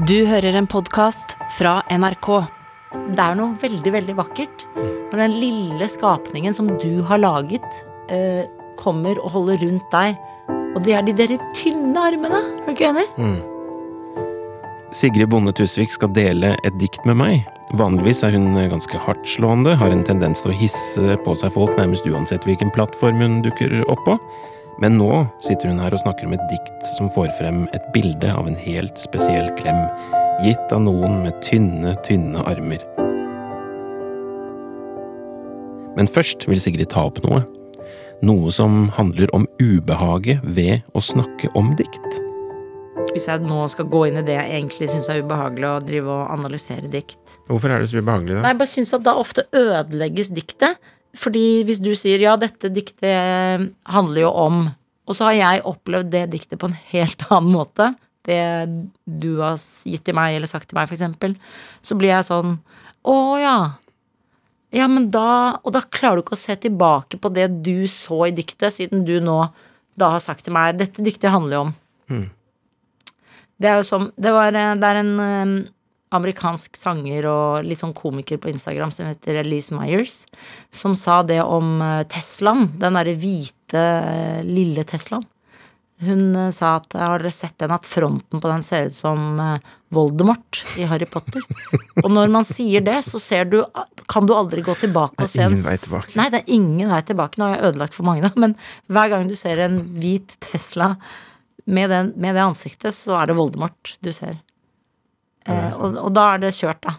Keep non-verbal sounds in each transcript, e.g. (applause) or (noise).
Du hører en podkast fra NRK. Det er noe veldig, veldig vakkert når den lille skapningen som du har laget, eh, kommer og holder rundt deg. Og det er de der tynne armene. Er du ikke enig? Sigrid Bonde Tusvik skal dele et dikt med meg. Vanligvis er hun ganske hardtslående, har en tendens til å hisse på seg folk nærmest uansett hvilken plattform hun dukker opp på. Men nå sitter hun her og snakker om et dikt som får frem et bilde av en helt spesiell klem, gitt av noen med tynne, tynne armer. Men først vil Sigrid ta opp noe. Noe som handler om ubehaget ved å snakke om dikt. Hvis jeg nå skal gå inn i det jeg egentlig syns er ubehagelig, å drive og analysere dikt. Hvorfor er det så ubehagelig, Nei, jeg bare syns at da ofte ødelegges diktet. Fordi hvis du sier ja, dette diktet handler jo om Og så har jeg opplevd det diktet på en helt (laughs) annen måte. Det du har gitt til meg, eller sagt til meg, eksempel. Så blir jeg sånn Å ja. Ja, men da Og da klarer du ikke å se tilbake på det du så i diktet, siden du nå da har sagt til meg Dette diktet handler jo om det er jo som Det, var, eh, det er en eh, amerikansk sanger og litt sånn komiker på Instagram som heter Elise Myers, som sa det om eh, Teslaen. Den derre hvite, eh, lille Teslaen. Hun eh, sa at har dere sett den at fronten på den ser ut som Voldemort i Harry Potter? Og når man sier det, så ser du Kan du aldri gå tilbake og se en ingen vei tilbake. Nei, det er ingen vei tilbake. Nå har jeg ødelagt for mange, da, men hver gang du ser en hvit Tesla med, den, med det ansiktet, så er det Voldemort du ser. Eh, og, og da er det kjørt, da.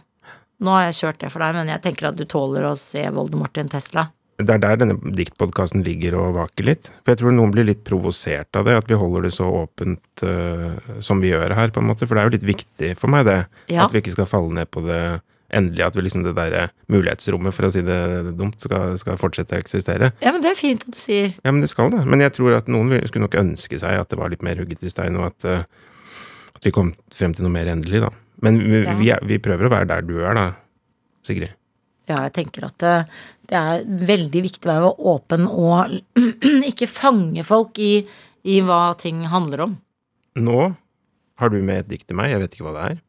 Nå har jeg kjørt det for deg, men jeg tenker at du tåler å se Voldemort i en Tesla. Det er der denne diktpodkasten ligger og vaker litt. For jeg tror noen blir litt provosert av det, at vi holder det så åpent uh, som vi gjør her, på en måte. For det er jo litt viktig for meg, det. Ja. At vi ikke skal falle ned på det endelig. At vi liksom det derre mulighetsrommet, for å si det dumt, skal, skal fortsette å eksistere. Ja, men det er fint at du sier. Ja, men det skal det. Men jeg tror at noen skulle nok ønske seg at det var litt mer hugget i stein, og at, øh, at vi kom frem til noe mer endelig, da. Men vi, Ja. vi, vi prøver å være der du er, da, Sigrid. Ja, jeg tenker at det, det er veldig viktig å være åpen og (clears throat) ikke fange folk i, i hva ting handler om. Nå har du med et dikt til meg, jeg vet ikke hva det er.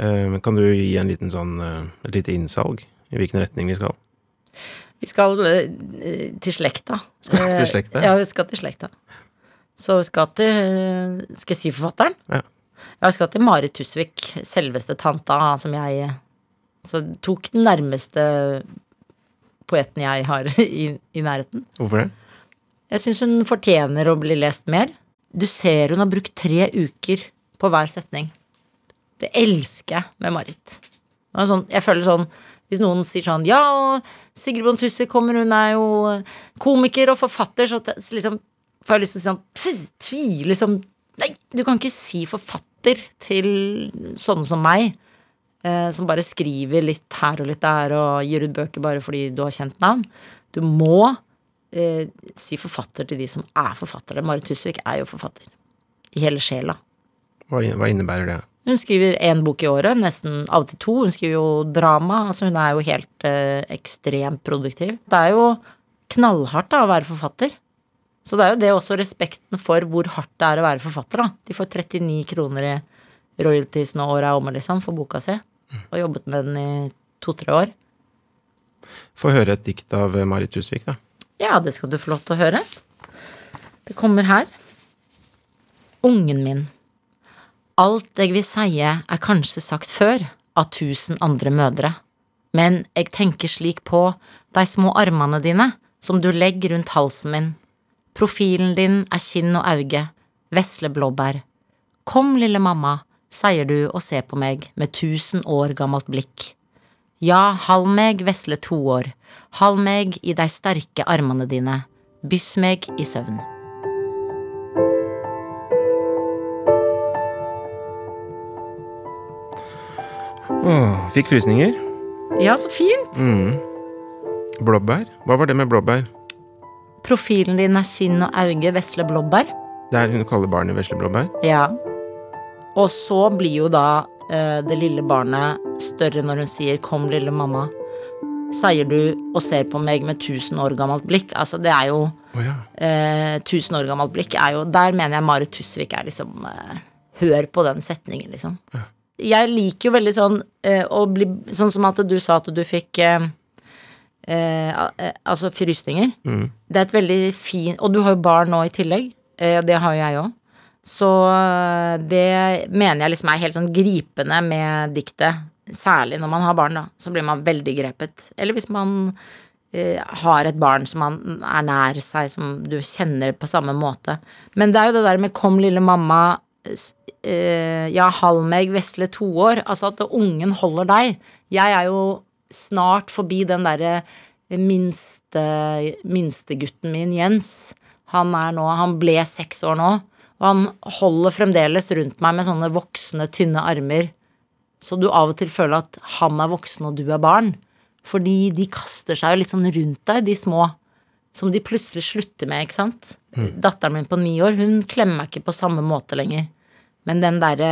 Uh, kan du gi en liten sånn, uh, et lite innsalg i hvilken retning vi skal? Vi skal uh, til slekta. (laughs) Skal til Eh, slekta? Ja, vi skal til slekta. Så vi skal til eh, Skal jeg si forfatteren? Ja. Ja, at skal til Marit Tusvik, selveste tanta som jeg Så tok den nærmeste poeten jeg har (laughs) i, i nærheten. Hvorfor det? Jeg syns hun fortjener å bli lest mer. Du ser hun har brukt tre uker på hver setning. Det elsker jeg med Marit. Er Sånn, jeg føler sånn Hvis noen sier sånn Ja, og Sigrid Bonde Tusvik kommer, hun er jo komiker og forfatter, så liksom får jeg lyst til å si sånn «Pss, Tvil, liksom Nei, du kan ikke si forfatter til sånne som meg. Eh, som bare skriver litt her og litt der og gir ut bøker bare fordi du har kjent navn. Du må eh, si forfatter til de som er forfattere. Marit Tusvik er jo forfatter. I hele sjela. Hva innebærer det? Hun skriver én bok i året, nesten av og til to. Hun skriver jo drama. Altså hun er jo helt eh, ekstremt produktiv. Det er jo knallhardt da å være forfatter. Så det er jo det også respekten for hvor hardt det er å være forfatter, da. De får 39 kroner i royalties når året er omme, liksom, for boka si. Og jobbet med den i to-tre år. Få høre et dikt av Marit Tusvik, da. Ja, det skal du få lov til å høre. Det kommer her. Ungen min. Alt jeg vil seie er kanskje sagt før av tusen andre mødre, men jeg tenker slik på de små armene dine som du legger rundt halsen min. Profilen din er kinn og auge, vesle blåbær. Kom, lille mamma, sier du og ser på meg med tusen år gammelt blikk. Ja, hold meg vesle toår, hold meg i de sterke armene dine, byss meg i søvn. Åh, fikk frysninger. Ja, så fint! Mm. Blåbær? Hva var det med blåbær? Profilen din er kinn og auge, vesle blåbær. Det er hun kaller barnet vesle blåbær. Ja. Og så blir jo da eh, det lille barnet større når hun sier 'kom, lille mamma'. Sier du og ser på meg med tusen år gammelt blikk. Altså, det er jo oh, ja. eh, Tusen år gammelt blikk er jo Der mener jeg Marit Tusvik er liksom eh, hør på den setningen, liksom. Jeg liker jo veldig sånn eh, å bli Sånn som at du sa at du fikk eh, eh, al- altså frysninger. Det er et veldig fin Og du har jo barn nå i tillegg. Eh, det har jo jeg òg. Så eh, det mener jeg liksom er helt sånn gripende med diktet. Særlig når man har barn, da. Så blir man veldig grepet. Eller hvis man eh, har et barn som man er nær seg, som du kjenner på samme måte. Men det er jo det der med 'kom, lille mamma', eh, ja, halv meg, vesle to år. Altså at ungen holder deg. Jeg er jo snart forbi den derre minste, minstegutten min, Jens. Han er nå Han ble seks år nå. Og han holder fremdeles rundt meg med sånne voksne, tynne armer. Så du av og til føler at han er voksen og du er barn. Fordi de kaster seg jo litt sånn rundt deg, de små. Som de plutselig slutter med, ikke sant. Datteren min på ni år, hun klemmer meg ikke på samme måte lenger. Men den derre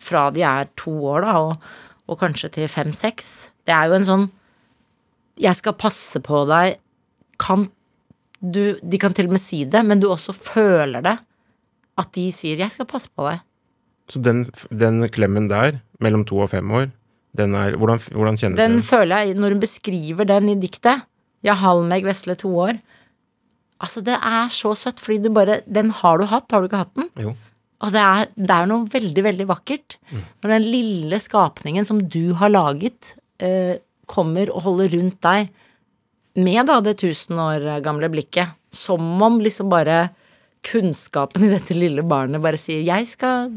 fra de er to år, da, og, og kanskje til fem-seks, det er jo en sånn Jeg skal passe på deg. Kan du De kan til og med si det, men du også føler det. At de sier 'jeg skal passe på deg'. Så den, den klemmen der, mellom to og fem år, den er Hvordan, hvordan kjennes Den den? føler jeg, når hun beskriver den i diktet, Ja, Hallmeg Vesle to år Altså, det er så søtt, fordi du bare Den har du hatt, har du ikke hatt den? Jo. Og det er, det er noe veldig, veldig vakkert når den lille skapningen som du har laget, kommer og holder rundt deg med da det tusen år gamle blikket. Som om liksom bare kunnskapen i dette lille barnet bare sier 'jeg skal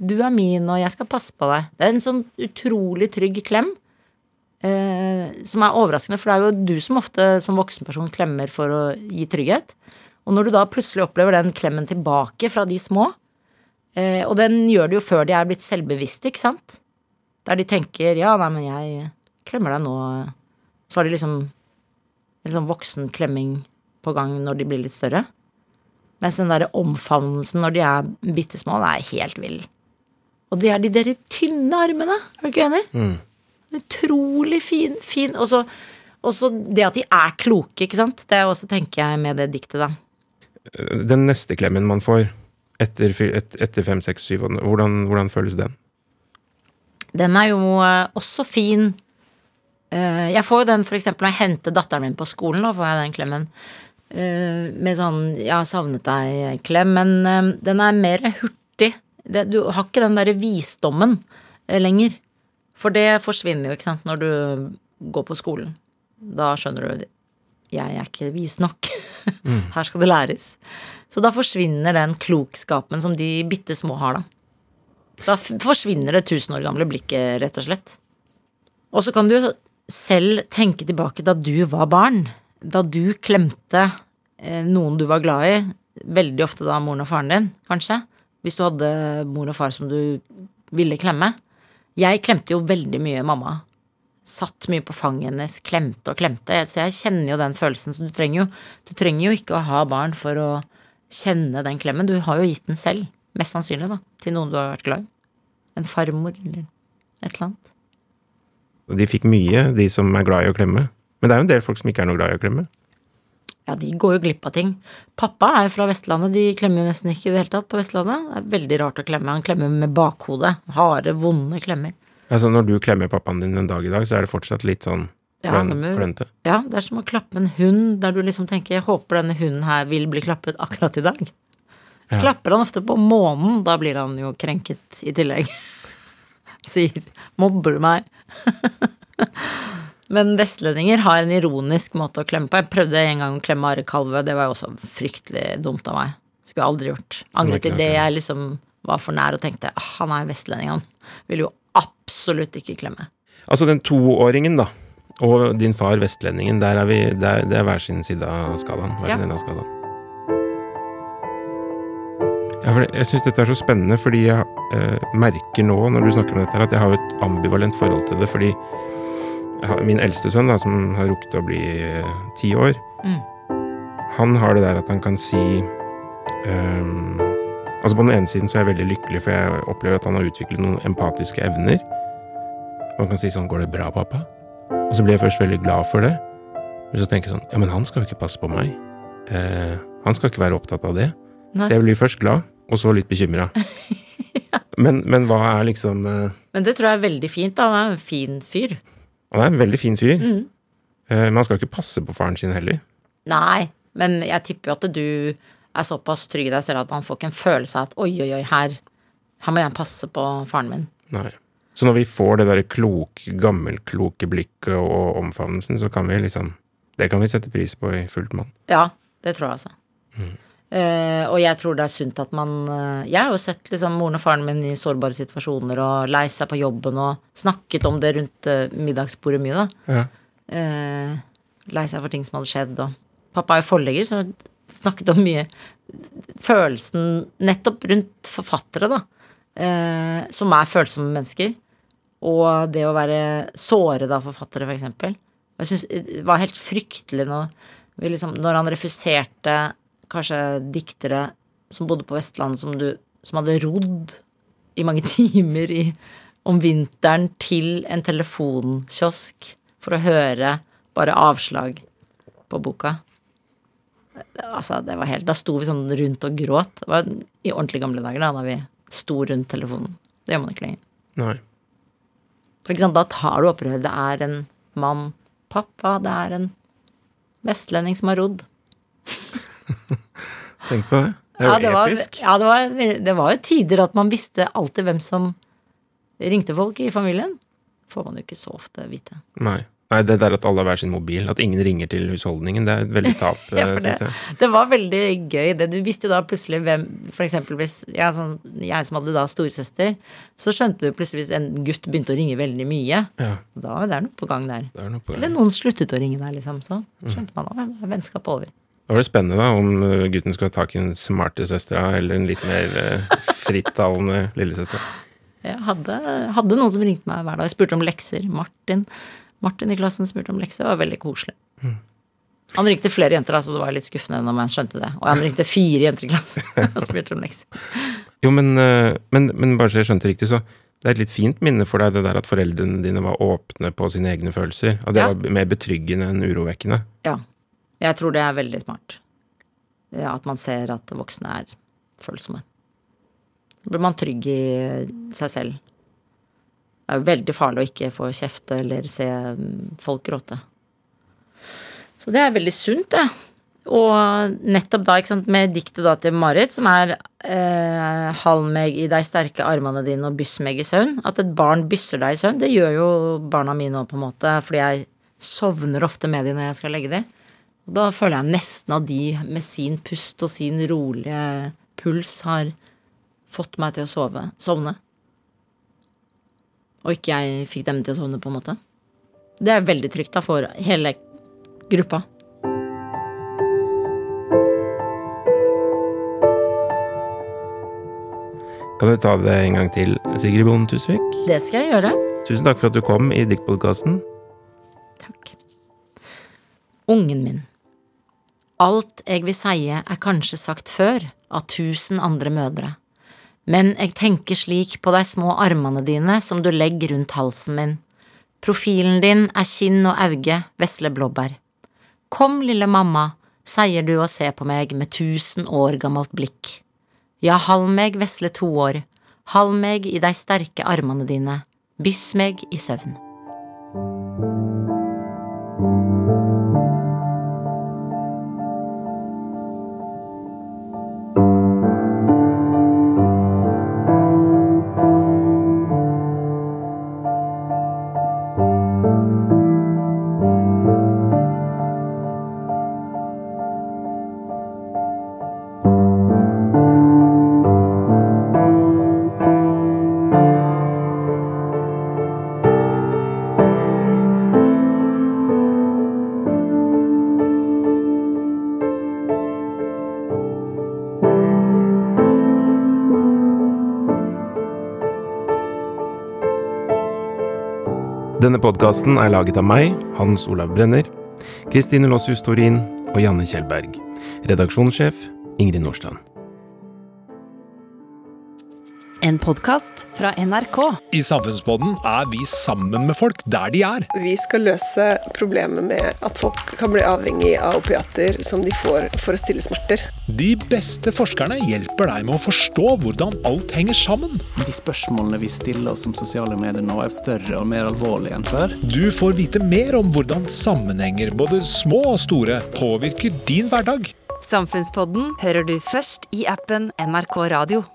Du er min, og jeg skal passe på deg'. Det er en sånn utrolig trygg klem. Eh, som er overraskende, for det er jo du som ofte som voksenperson klemmer for å gi trygghet. Og når du da plutselig opplever den klemmen tilbake fra de små, eh, og den gjør det jo før de er blitt selvbevisste, ikke sant? Der de tenker 'ja, nei, men jeg klemmer deg nå', så har de liksom en sånn voksen klemming på gang når de blir litt større. Mens den derre omfavnelsen når de er bitte små, er helt vill. Og det er de der tynne armene, er du ikke enig? Utrolig fin, fin. Og så det at de er kloke, ikke sant. Det er også, tenker jeg, med det diktet, da. Den neste klemmen man får etter, et, etter fem, seks, syv hvordan, hvordan føles den? Den er jo eh, også fin. Eh, jeg får jo den eksempel når jeg henter datteren min på skolen, da får jeg den klemmen. Eh, med sånn 'jeg har savnet deg'-klem. Men den er mer hurtig. Du har ikke den derre visdommen lenger. For det forsvinner jo, ikke sant, når du går på skolen. Da skjønner du jeg er ikke vis nok. (laughs) Her skal det læres. Så da forsvinner den klokskapen som de bitte små har, da. Da forsvinner det tusen år gamle blikket, rett og slett. Og så kan du selv tenke tilbake da du var barn. Da du klemte eh, noen du var glad i. Veldig ofte da moren og faren din, kanskje. Hvis du hadde mor og far som du ville klemme. Jeg klemte jo veldig mye mamma. Satt mye på fanget hennes, klemte og klemte. Så jeg kjenner jo den følelsen. Så du trenger jo, du trenger jo ikke å ha barn for å kjenne den klemmen. Du har jo gitt den selv. Mest sannsynlig, da. Til noen du har vært glad i. En farmor eller et eller annet. De fikk mye, de som er glad i å klemme. Men det er jo en del folk som ikke er noe glad i å klemme. Ja, de går jo glipp av ting. Pappa er fra Vestlandet, de klemmer nesten ikke i det hele tatt på Vestlandet. Det er veldig rart å klemme. Han klemmer med bakhodet. Harde, vonde klemmer. Altså Når du klemmer pappaen din en dag i dag, så er det fortsatt litt sånn Ja, klønete. Ja, det er som å klappe en hund der du liksom tenker 'jeg håper denne hunden her vil bli klappet akkurat i dag'. Ja. Klapper han ofte på månen, da blir han jo krenket i tillegg. (laughs) Sier 'mobber du meg'? (laughs) Men vestlendinger har en ironisk måte å klemme på. Jeg prøvde en gang å klemme Are Kalve, det var jo også fryktelig dumt av meg. Skulle jeg aldri gjort. Angret Det idet noe, jeg liksom var for nær og tenkte ah, han er vestlending, han. Vil jo absolutt ikke klemme. Altså den toåringen, da, og din far vestlendingen, der er vi, der, det er hver sin side av skalaen. Hver Ja. sin ende av skalaen. Ja, jeg syns dette er så spennende, fordi jeg eh, merker nå når du snakker om dette, her, at jeg har et ambivalent forhold til det. Fordi har, min eldste sønn, da, som har rukket å bli eh, ti år, Mm. han har det der at han kan si ehm, Altså På den ene siden så er jeg veldig lykkelig, for jeg opplever at han har utviklet noen empatiske evner. Og han kan si sånn 'Går det bra, pappa?' Og så blir jeg først veldig glad for det. Men så tenker jeg sånn Ja, men han skal jo ikke passe på meg. Eh, han skal ikke være opptatt av det. Nei. Så jeg blir først glad, og så litt bekymra. (laughs) Men, men hva er liksom uh... Men det tror jeg er veldig fint. da, Han er en fin fyr. Han er en veldig fin fyr. Mm. Uh, Men han skal ikke passe på faren sin heller. Nei, men jeg tipper jo at du er såpass trygg i deg selv at han får ikke en følelse av at oi, oi, oi, her, her må jeg passe på faren min. Nei. Så når vi får det derre kloke, gammelkloke blikket og omfavnelsen, så kan vi liksom Det kan vi sette pris på i fullt mann. Ja, det tror jeg altså. Eh, og jeg tror det er sunt at man uh, Jeg har jo sett liksom moren og faren min i sårbare situasjoner og lei seg på jobben og snakket om det rundt uh, middagsbordet mye, da. Ja. Lei seg for ting som hadde skjedd, og pappa er jo forlegger, så snakket om mye følelsen nettopp rundt forfattere, da. Som er følsomme mennesker. Og det å være såret av forfattere, for eksempel. Jeg synes det var helt fryktelig når, liksom, når han refuserte kanskje diktere som bodde på Vestlandet, som, du, som hadde rodd i mange (laughs) timer i, om vinteren til en telefonkiosk for å høre bare avslag på boka. Altså, det var helt Da sto vi sånn rundt og gråt. Det var i ordentlig gamle dager, da, da vi sto rundt telefonen. Det gjør man ikke lenger. Nei. For ikke sant, da tar du opprøret. Det er en mann Pappa, det er en vestlending som har rodd. (laughs) (laughs) Tenk på det. Det er jo Ja, det var, episk. ja, det var, det var jo tider at man visste alltid hvem som ringte folk i familien. Får man jo ikke så ofte vite. Nei. Nei, det der at alle har hver sin mobil, at ingen ringer til husholdningen, det er et veldig tap, (laughs) Ja, det, syns jeg. det var veldig gøy. Det. Du visste jo da plutselig hvem For eksempel hvis jeg, sånn, jeg som hadde da storesøster, så skjønte du plutselig hvis en gutt begynte å ringe veldig mye. Ja, Da var det noe på gang der. det er på Eller noen sluttet å ringe der, liksom. Så skjønte man at det er vennskap over. Da var det spennende da, om uh, gutten skulle ha tak i en smarte søstera eller en litt mer uh, frittalende lillesøster. Jeg hadde, hadde noen som ringte meg hver dag og spurte om lekser. Martin. Martin i klassen spurte om lekser. Det var veldig koselig. Han ringte flere jenter, så det var litt skuffende når man skjønte det. Og han ringte fire jenter i klassen (laughs) og spurte om lekser. Jo, men, uh, men, men bare så jeg skjønte riktig, så det er et litt fint minne for deg det der at foreldrene dine var åpne på sine egne følelser. At det Ja. var mer betryggende enn urovekkende. Ja. Jeg tror det er veldig smart. At man ser at voksne er følsomme. Da blir man trygg i seg selv. Det er jo veldig farlig å ikke få kjefte eller se mm, folk gråte. Så det er veldig sunt, det. Og nettopp da, ikke sant, med diktet da til Marit, som er eh, Hall meg i deg sterke armene dine og byss meg i søvn'. At et barn bysser deg i søvn, det gjør jo barna mine òg, på en måte. Fordi jeg sovner ofte med de når jeg skal legge de. Og da føler jeg nesten at de med sin pust og sin rolige puls har fått meg til å sove, sovne. Og ikke jeg fikk dem til å sovne, på en måte. Det er veldig trygt da for hele gruppa. Kan du ta det en gang til, Sigrid Bonde Tusvik? Det skal jeg gjøre. Tusen takk for at du kom i Diktpodkasten. Takk. Ungen min. Alt jeg vil sie er kanskje sagt før av tusen andre mødre. Men jeg tenker slik på de små armene dine som du legger rundt halsen min. Profilen din er kinn og auge, vesle blåbær. Kom, lille mamma, sier du og ser på meg med tusen år gammelt blikk. Ja, hold meg, vesle toår, hold meg i de sterke armene dine, byss meg i søvn. Denne podkasten er laget av meg, Hans Olav Brenner, Kristine Lossius Torin og Janne Kjellberg. Redaksjonssjef Ingrid Nordstrand. En podkast fra NRK. I Samfunnspodden er vi sammen med folk der de er. Vi skal løse problemet med at folk kan bli avhengig av opiater som de får for å stille smerter. De beste forskerne hjelper deg med å forstå hvordan alt henger sammen. De spørsmålene vi stiller oss om sosiale medier nå, er større og mer alvorlige enn før. Du får vite mer om hvordan sammenhenger, både små og store, påvirker din hverdag. Samfunnspodden hører du først i appen NRK Radio.